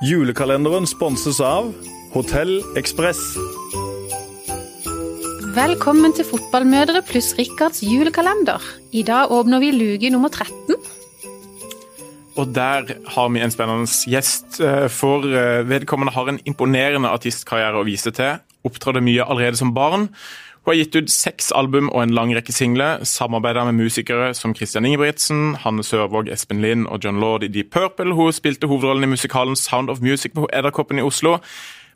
Julekalenderen sponses av Hotell Ekspress. Velkommen til Fotballmødre pluss Rikards julekalender. I dag åpner vi luke nummer 13. Og der har vi en spennende gjest. eh, For eh, vedkommende har en imponerende artistkarriere å vise til. Opptrådte mye allerede som barn. Hun har gitt ut seks album og en lang rekke singler. Samarbeida med musikere som Christian Ingebrigtsen, Hanne Sørvåg, Espen Lind og John Lord i Deep Purple. Hun spilte hovedrollen i musikalen Sound of Music på Edderkoppen i Oslo.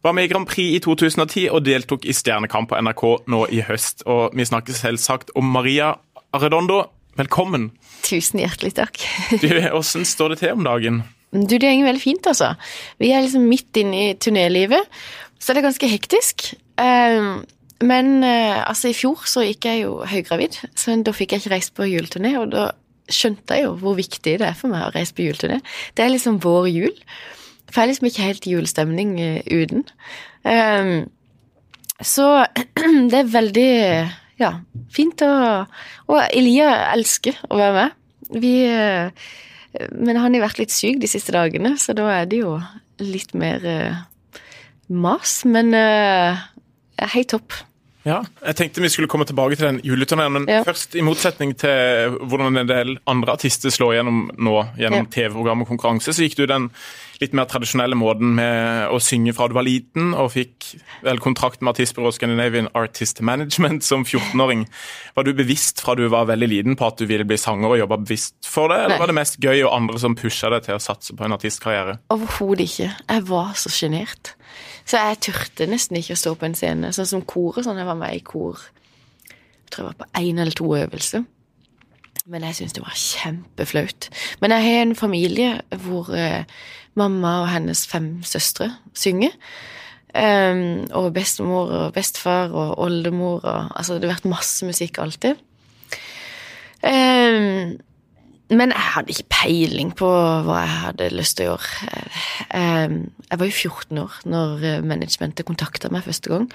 Var med i Grand Prix i 2010 og deltok i Stjernekamp på NRK nå i høst. Og vi snakker selvsagt om Maria Arredondo. Velkommen. Tusen hjertelig takk. Du, Hvordan står det til om dagen? Du, det går veldig fint, altså. Vi er liksom midt inne i turnélivet, så det er ganske hektisk. Eh, Men eh, altså, i fjor så gikk jeg jo høygravid, så da fikk jeg ikke reist på juleturné, og da skjønte jeg jo hvor viktig det er for meg å reise på juleturné. Det er liksom vår jul. For jeg er liksom ikke helt julestemning eh, uten. Um, Så det er veldig ja, fint å Og Elia elsker å være med. Vi eh, Men han har vært litt syk de siste dagene, så da er det jo litt mer mas. Men uh, helt topp. Ja, jeg tenkte vi skulle komme tilbake til den juleturneen, men Ja. først, i motsetning til hvordan en del andre artister slår gjennom nå, gjennom Ja. TV-program og konkurranse, så gikk du den litt mer tradisjonelle måten med å synge fra du var liten, og fikk vel kontrakt med artistbyrået Scandinavian Artist Management som 14-åring. Var du bevisst fra du var veldig liten på at du ville bli sanger og jobba bevisst for det, eller Nei. var det mest gøy og andre som pusha deg til å satse på en artistkarriere? Overhodet ikke. Jeg var så sjenert. Så jeg turte nesten ikke å stå på en scene. Sånn som kor og sånn. Jeg var med i kor jeg tror jeg var på én eller to øvelser. Men jeg syns det var kjempeflaut. Men jeg har en familie hvor eh, mamma og hennes fem søstre synger. Um, og bestemor og bestefar og oldemor og Altså, det har vært masse musikk alltid. Um, men jeg hadde ikke peiling på hva jeg hadde lyst til å gjøre. Um, Jeg var jo 14 år når managementet kontakta meg første gang,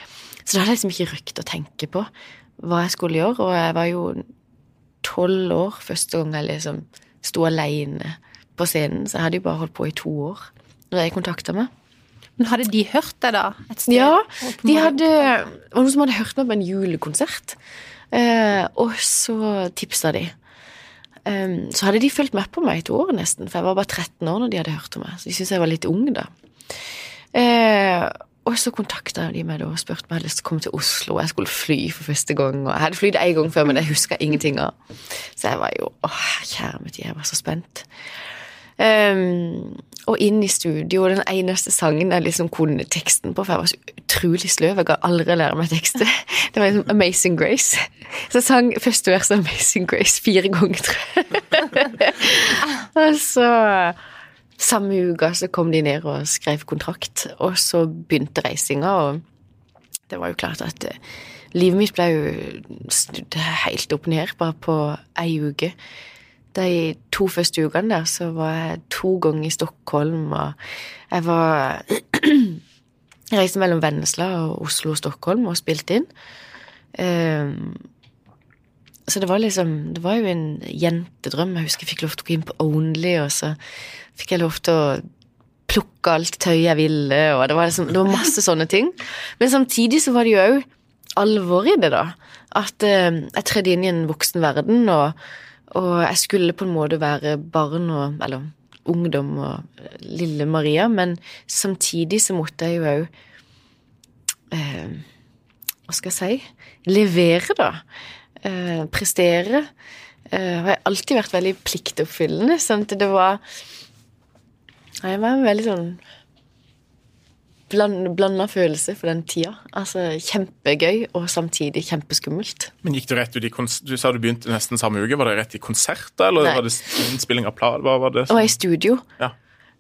så da hadde jeg liksom ikke røkt å tenke på hva jeg skulle gjøre, og jeg var jo tolv år første gang jeg liksom sto alene på scenen, så jeg hadde jo bare holdt på i to år når jeg kontakta meg. Men hadde de hørt deg da? Ja, de hadde Det var noen som hadde hørt meg på en julekonsert, eh, og så tipsa de. Um, så hadde de fulgt med på meg i to år nesten, for jeg var bare 13 år når de hadde hørt om meg. Så de syntes jeg var litt ung da. Eh, og så kontakta de meg da og spurte om jeg hadde lyst til å komme til Oslo. og Jeg skulle fly for første gang. og Jeg hadde flydd én gang før, men jeg huska ingenting av. Så jeg var jo Åh, kjære mitt, jeg var så spent. Um, og inn i studio, og den eneste sangen jeg liksom kunne teksten på, for jeg var så utrolig sløv, jeg kan aldri lære meg tekster. Det var liksom Amazing Grace. Så jeg sang første vers av Amazing Grace fire ganger, tror jeg. og så samme uka så kom de ned og skrev kontrakt, og så begynte reisinga, og det var jo klart at eh, livet mitt ble jo snudd helt opp ned bare på ei uke. De to første ukene der så var jeg to ganger i Stockholm, og jeg var Jeg reiste mellom Vennesla og Oslo og Stockholm og spilte inn. Um, så det var liksom Det var jo en jentedrøm. Jeg husker jeg fikk lov til å gå inn på Only, og så fikk jeg lov til å plukke alt tøyet jeg ville, og det var, liksom, det var masse sånne ting. Men samtidig så var det jo òg alvor i det, da. At eh, jeg tredde inn i en voksen verden, og, og jeg skulle på en måte være barn og Eller ungdom og eh, lille Maria, men samtidig så måtte jeg jo òg eh, Hva skal jeg si? Levere, da. Eh, prestere. Eh, og jeg har alltid vært veldig pliktoppfyllende. Sånn at det var Jeg var veldig sånn blanda følelse for den tida. Altså kjempegøy og samtidig kjempeskummelt. Men gikk Du rett ut i Du sa du begynte nesten samme uke. Var det rett i konserter, eller Nei. var det innspilling av plate? Hva var det? Og var i studio. Ja.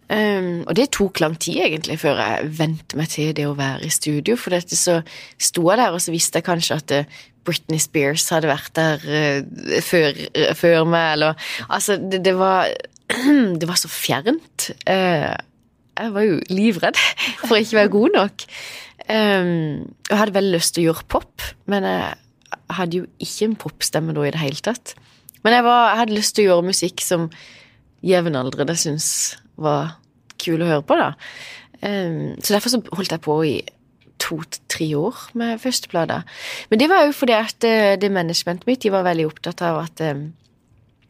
Um, og det tok lang tid, egentlig, før jeg vente meg til det å være i studio. For dette så sto jeg der, og så visste jeg kanskje at eh, Britney Spears hadde vært der uh, før, uh, før meg, eller Altså, det, det var Det var så fjernt. Eh, jeg var jo livredd for å ikke være god nok. Um, og jeg hadde veldig lyst til å gjøre pop, men jeg hadde jo ikke en popstemme da i det hele tatt. Men jeg, var, jeg hadde lyst til å gjøre musikk som jevnaldrende syntes var kul å høre på, da. Um, så derfor så holdt jeg på i to-tre år med førsteplata. Men det var jo fordi at det, det managementet mitt de var veldig opptatt av at, um,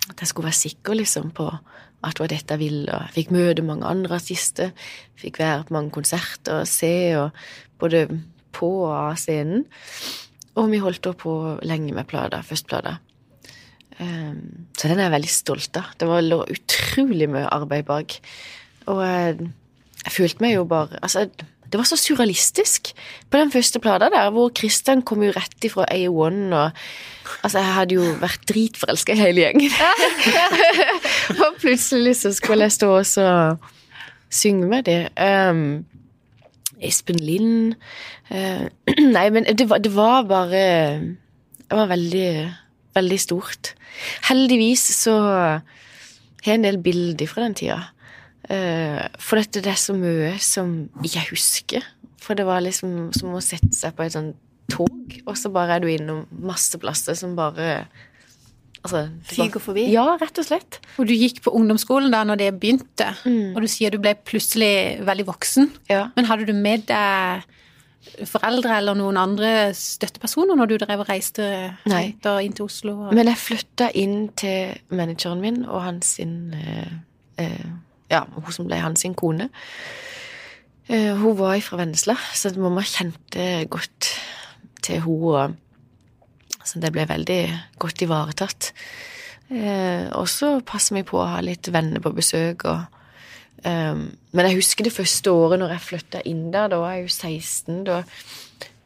at jeg skulle være sikker liksom på at det var dette jeg ville, og jeg fikk møte mange andre artister. Fikk være på mange konserter og se, og både på og av scenen. Og vi holdt på lenge med plata, førsteplata. Um, så den er jeg veldig stolt av. Det lå utrolig mye arbeid bak. Og jeg, jeg følte meg jo bare Altså, det var så surrealistisk på den første plata der, hvor Kristian kom jo rett ifra A1 og Altså, jeg hadde jo vært dritforelska i hele gjengen. og plutselig så skulle jeg stå og synge med det. Um, Espen Lind uh, Nei, men det var, det var bare Det var veldig, veldig stort. Heldigvis så har jeg en del bilder fra den tida. Uh, for dette det er så mye som ikke jeg husker. For det var liksom som å sette seg på et sånt tog, og så bare er du innom masse plasser som bare altså, Fyker forbi? Ja, rett og slett. Og du gikk på ungdomsskolen da når det begynte, Mm. og du sier du ble plutselig veldig voksen. Ja. Men hadde du med deg foreldre eller noen andre støttepersoner når du drev og reiste Nei. og inn til Oslo? Og... Men jeg flytta inn til manageren min og hans sin eh, eh, Ja, hun som ble hans kone. Eh, hun var fra Vennesla, så mamma kjente godt til hun, Så det ble veldig godt ivaretatt. Eh, og så passer vi på å ha litt venner på besøk og Um, Men jeg husker det første året når jeg flytta inn der, da var jeg jo 16. Da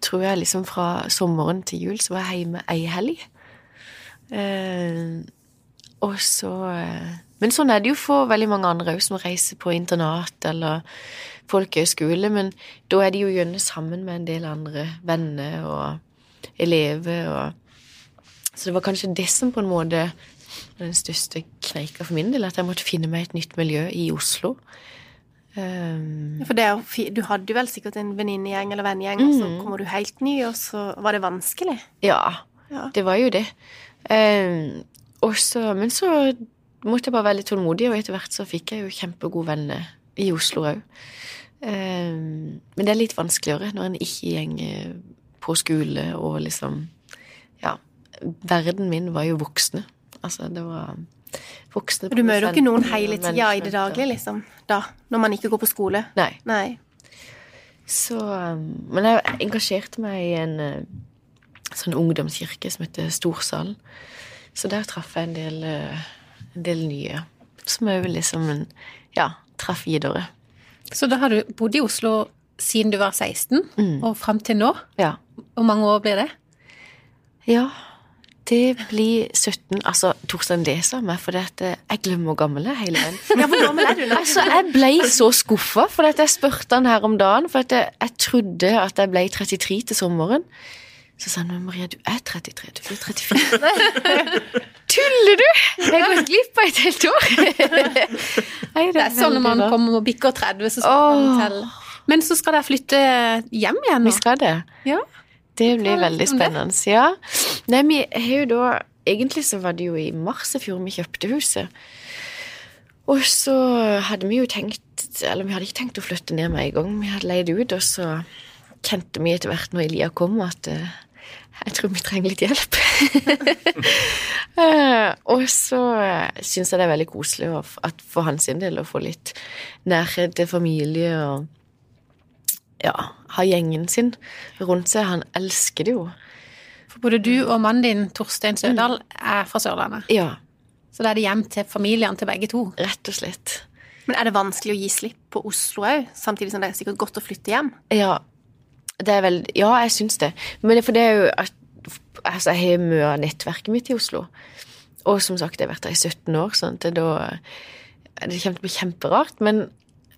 tror jeg liksom fra sommeren til jul så var jeg hjemme ei helg. Eh, og så eh, Men sånn er det jo for veldig mange andre òg, som reiser på internat eller folkehøyskole. Men da er de jo gjerne sammen med en del andre venner og elever og Så det var kanskje det som på en måte var den største kneika for min del, at jeg måtte finne meg et nytt miljø i Oslo. Um, For det, er du hadde jo vel sikkert en venninnegjeng eller vennegjeng, og så kommer du helt ny, og så var det vanskelig. Ja, Ja. det var jo det. Um, så- men så måtte jeg bare være litt tålmodig, og etter hvert så fikk jeg jo kjempegode venner i Oslo òg. Um, men det er litt vanskeligere når en ikke går på skole og liksom Ja, verden min var jo voksne. Altså, det var voksne du møter jo ikke noen hele tida i det daglige, liksom, da, når man ikke går på skole. Nei. Nei. Så, um, men jeg engasjerte meg i en uh, sånn ungdomskirke som heter Storsalen. Så der traff jeg en del, uh, en del nye, som òg liksom en, ja, traff videre. Så da har du bodd i Oslo siden du var 16, Mm. og fram til nå? Ja. Hvor mange år blir det? ja. Det blir 17 Altså, Torstein leser meg, for uh, jeg glemmer hvor gammel er hele veien. Ja, hvor gammel er du nå? Altså, jeg ble så skuffa, for jeg spurte han her om dagen, for jeg, jeg trodde at jeg ble 33 til sommeren. Så sa han men Maria, du er 33, du blir 34. Tuller du?! Jeg har gått glipp av et helt år. Nei, Det er sånn når man kommer og bikker 30, så skal man telle. Men så skal dere flytte hjem igjen nå? Vi skal det. Ja. Det blir veldig det. spennende. Ja. Nei, vi har jo da Egentlig så var det jo i mars i fjor vi kjøpte huset. Og så hadde vi jo tenkt Eller vi hadde ikke tenkt å flytte ned med en gang. Vi hadde leid ut, og så kjente vi etter hvert når Elia kom, at uh, jeg tror vi trenger litt hjelp. uh, og så uh, syns jeg det er veldig koselig å, at for hans sin del å få litt nærhet til familie og ja, ha gjengen sin rundt seg. Han elsker det jo. For både du og mannen din, Torstein Sødal, er fra Sørlandet. Ja, Så da er det hjem til familiene til begge to. rett og slett. Men er det vanskelig å gi slipp på Oslo òg, samtidig som det er sikkert godt å flytte hjem? Ja, det er vel Ja, jeg syns det. Men for det er jo at Altså, jeg har mye av nettverket mitt i Oslo. Og som sagt, jeg har vært der i 17 år, sånn at da Det kommer til å bli kjemperart, men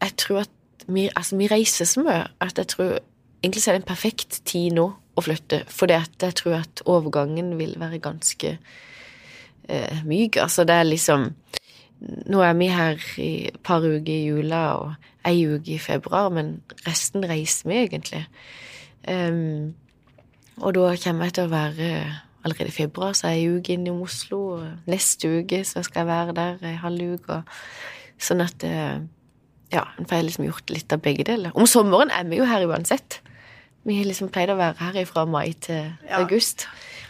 jeg tror at vi, altså, vi reiser så mye at jeg tror Egentlig så er det en perfekt tid nå å flytte, for jeg tror at overgangen vil være ganske eh, myk. Altså, det er liksom Nå er vi her i et par uker i jula og ei uke i februar, men resten reiser vi egentlig. Um, og da kommer jeg til å være Allerede i februar så er jeg en uke innom Oslo, og neste uke så skal jeg være der ei halv uke. Sånn at eh, ja, en får liksom gjort litt av begge deler. Om sommeren er vi jo her uansett. Vi har liksom pleid å være her fra mai til Ja. august.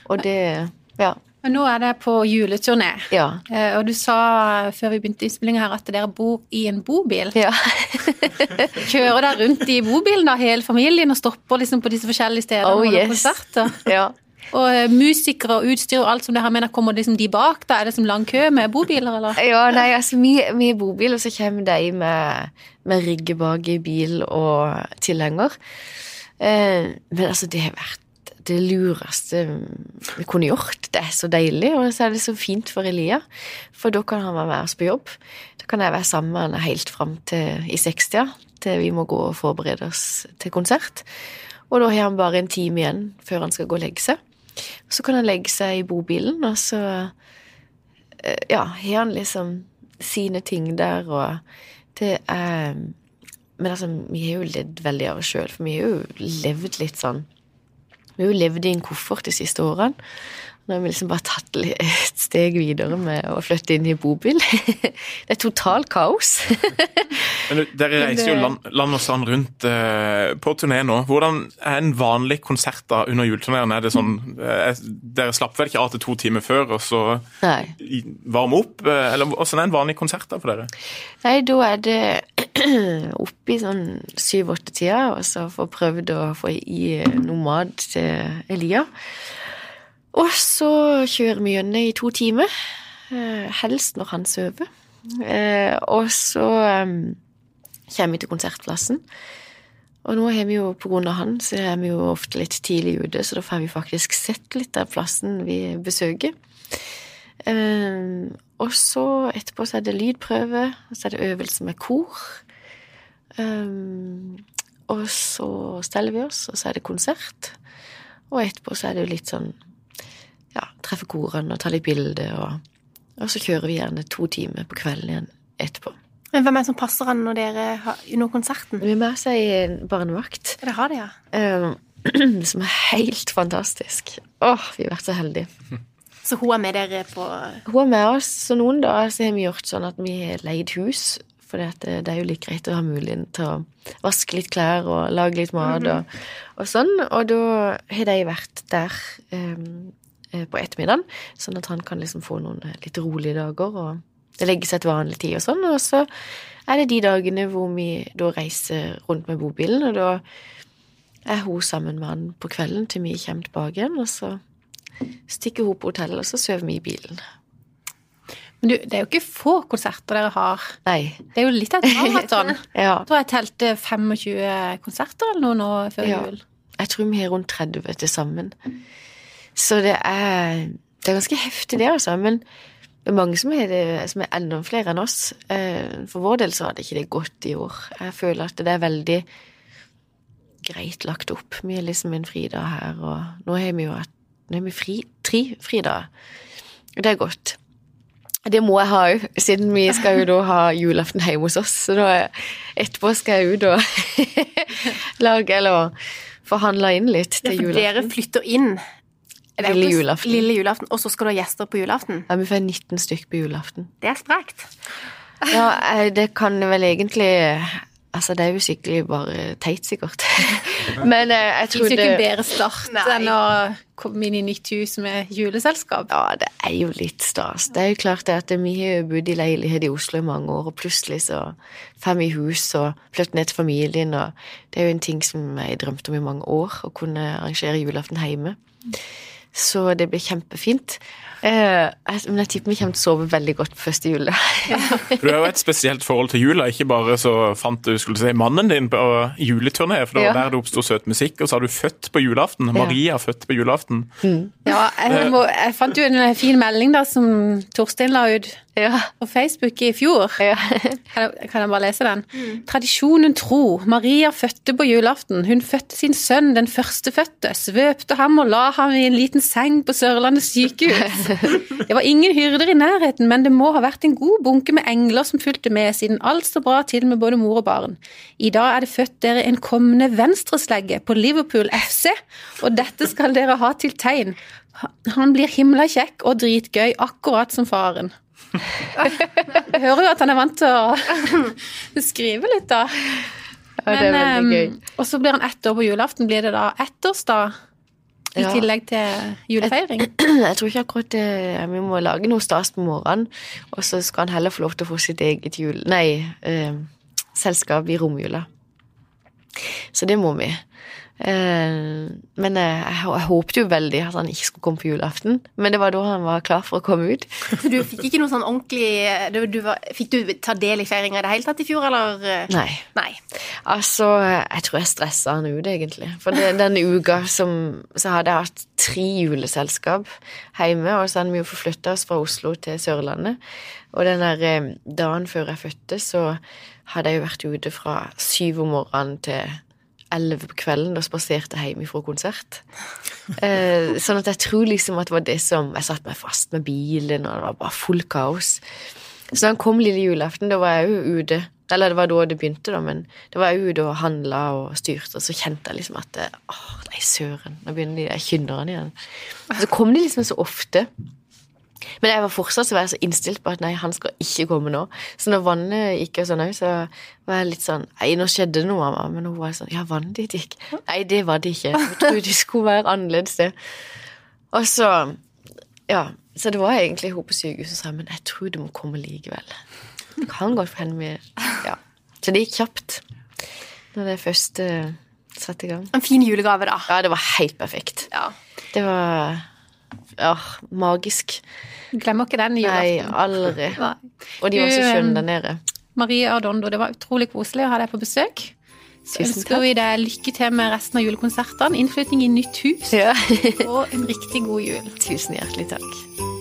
Og det Ja. Men nå er det på juleturné. Ja. Eh, Og du sa før vi begynte innspillinga her at dere bor i en bobil. ja. Kjører dere rundt i bobilen da, hele familien, og stopper liksom på disse forskjellige stedene Oh, yes. konserter? ja. Og eh, musikere og utstyr og alt som det her mener, kommer liksom de bak? da? Er det som lang kø med bobiler, eller? Ja, nei, altså vi, vi er bobil, og så kommer de med, med rygge bak i bil og tilhenger. Eh, men altså, det har vært det lureste vi kunne gjort. Er så deilig, og så er det så fint for Elia. For da kan han være med oss på jobb. Da kan jeg være sammen med han helt fram til i 60-tida, til vi må gå og forberede oss til konsert. Og da har han bare en time igjen før han skal gå og legge seg. Så kan han legge seg i bobilen, og så eh, ja, har han liksom sine ting der, og det er Men altså, vi har jo ledd veldig av oss sjøl, for vi har jo levd litt sånn Vi har jo levd i en koffert de siste årene. Nå har vi liksom bare tatt et steg videre med å flytte inn i bobil. Det er totalt kaos. Men Dere reiser jo land, land og strand rundt eh, på turné nå. Hvordan er en vanlig konsert da under juleturneen? Er det sånn, eh, Dere slapper vel ikke av til to timer før og så Nei. varme opp? eh, Eller hvordan er en vanlig konsert da for dere? Nei, da er det oppe i sånn syv-åtte-tida, og så få prøvd å få i noe mat til Elia. Og så kjører vi gjennom i to timer, eh, helst når han sover. Eh, Og så eh, kommer vi til konsertplassen. Og nå har vi jo, på grunn av han, så er vi jo ofte litt tidlig ute, så da får vi faktisk sett litt av plassen vi besøker. Eh, og så etterpå så er det lydprøve, og så er det øvelse med kor. Og så steller vi oss, og så er det konsert. Og etterpå så er det jo litt sånn ja, treffe korene og ta litt bilder, og, og så kjører vi gjerne to timer på kvelden igjen etterpå. Men hvem er det som passer an når dere har under konserten? Vi er med oss ei barnevakt. Det har de, ja. Um, som er helt fantastisk. Åh, vi har vært så heldige. Så hun er med dere på Hun er med oss, så noen dager så har vi gjort sånn at vi har leid hus. For det, det er jo litt greit å ha muligheten til å vaske litt klær og lage litt mat og, og sånn. Og da har de vært der um, på ettermiddagen, sånn at han kan liksom få noen eh, litt rolige dager. og det legger seg til vanlig tid og sånn, og så er det de dagene hvor vi da reiser rundt med bobilen, og da er hun sammen med han på kvelden til vi kommer tilbake igjen, og så stikker hun på hotellet, og så sover vi i bilen. Men du, det er jo ikke få konserter dere har. Nei. Det er jo litt av et maraton. Ja. Da har jeg telt eh, 25 konserter eller noe nå før Ja. jul. Jeg tror vi har rundt 30 til sammen. Så det er, det er ganske heftig, det, altså. Men det er mange som er, det, som er enda flere enn oss. Eh, For vår del så hadde ikke det gått i år. Jeg føler at det er veldig greit lagt opp. Vi er liksom en fridag her, og nå har vi jo hatt nå har vi fri, tre fridager. Det er godt. Det må jeg ha òg, siden vi skal jo da ha julaften hjemme hos oss. Så da etterpå skal jeg ut og lage eller forhandle inn litt Ja, til for dere flytter inn Lille julaften. Lille julaften, og så skal du ha gjester på julaften. Ja, vi får 19 stykk på julaften. Det er sprekt. Ja, eh, det kan vel egentlig Altså, det er jo sikkert bare teit, sikkert. Men jeg jeg Det tror er jo ikke en bedre start Nei. enn å komme inn i nytt hus med juleselskap. Ja, det er jo litt stas. Det er jo klart det at vi har jo bodd i leilighet i Oslo i mange år, og plutselig så får vi hus og flytter ned til familien, og det er jo en ting som jeg drømte om i mange år, å kunne arrangere julaften hjemme. Så det blir kjempefint. Eh, jeg- men jeg tipper vi kommer til å sove veldig godt på første jul. For Du har jo et spesielt forhold til jula. Ikke bare så fant du skulle si, mannen din på juleturné, for det var Ja. der det oppsto søt musikk, og så har du født på julaften. Maria født på julaften. Ja, jeg, må, jeg fant jo en fin melding da som Torstein la ut Ja. på Facebook i fjor. ja. Kan jeg, kan jeg bare lese den? Tradisjonen tro, Maria fødte på julaften. Hun fødte sin sønn, den førstefødte, svøpte ham og la ham i en liten seng på Sørlandet sykehus. Det var ingen hyrder i nærheten, men det må ha vært en god bunke med engler som fulgte med, siden alt står bra til med både mor og barn. I dag er det født dere en kommende venstreslegge på Liverpool FC, og dette skal dere ha til tegn. Han blir himla kjekk og dritgøy, akkurat som faren. Jeg hører jo at han er vant til å skrive litt, da. Ja, det er veldig gøy. ehm, og så blir han ett år på julaften. Blir det da ettårsdag i Ja. tillegg til julefeiring? Jeg tror ikke akkurat det Vi må lage noe stas på morgenen, og så skal han heller få lov til å få sitt eget jul... Nei, eh, selskap i romjula. Så det må vi. Eh, men jeg, jeg, jeg håpet jo veldig at han ikke skulle komme på julaften, men det var da han var klar for å komme ut. Så du fikk ikke noe sånn ordentlig du, du var, Fikk du ta del i feiringa i det hele tatt i fjor, eller? Nei. Nei. Altså, jeg tror jeg stressa han ut, egentlig. For det, denne uka som, så hadde jeg hatt tre juleselskap hjemme, og så hadde vi jo forflytta oss fra Oslo til Sørlandet. Og den der eh, dagen før jeg fødte, så hadde jeg jo vært ute fra syv om morgenen til elleve på kvelden og spaserte hjem fra konsert. Eh, sånn at jeg tror liksom at det var det som Jeg satte meg fast med bilen, og det var bare full kaos. Så da han kom lille julaften, da var jeg jo ute. Eller det var da det begynte, da, men da var jeg ute og handla og styrte, og så kjente jeg liksom at Åh, nei, søren, nå begynner de der kynnerne igjen. Så kom de liksom så ofte. Men jeg var fortsatt så var jeg så innstilt på at nei, han skal ikke komme nå. Så når vannet gikk og sånn òg, så var jeg litt sånn Nei, nå skjedde det noe, mamma. Men hun var sånn Ja, vannet ditt gikk. Nei, det var det ikke. Jeg trodde det skulle være annerledes, det. Og så Ja. Så det var egentlig hun på sykehuset som sa men jeg tror du må komme likevel. Det kan godt hende vi Ja. Så det gikk kjapt når det første satte i gang. En fin julegave, da. Ja, det var helt perfekt. Ja. Det var ja, magisk. Glemmer ikke den Nei, aldri. Nei. Og de var så skjønne um, der nede. Marie Ardondo, det var utrolig koselig å ha deg på besøk. Så Tusen ønsker vi deg lykke til med resten av julekonsertene, innflytting i nytt hus Ja. og en riktig god jul. Tusen hjertelig takk.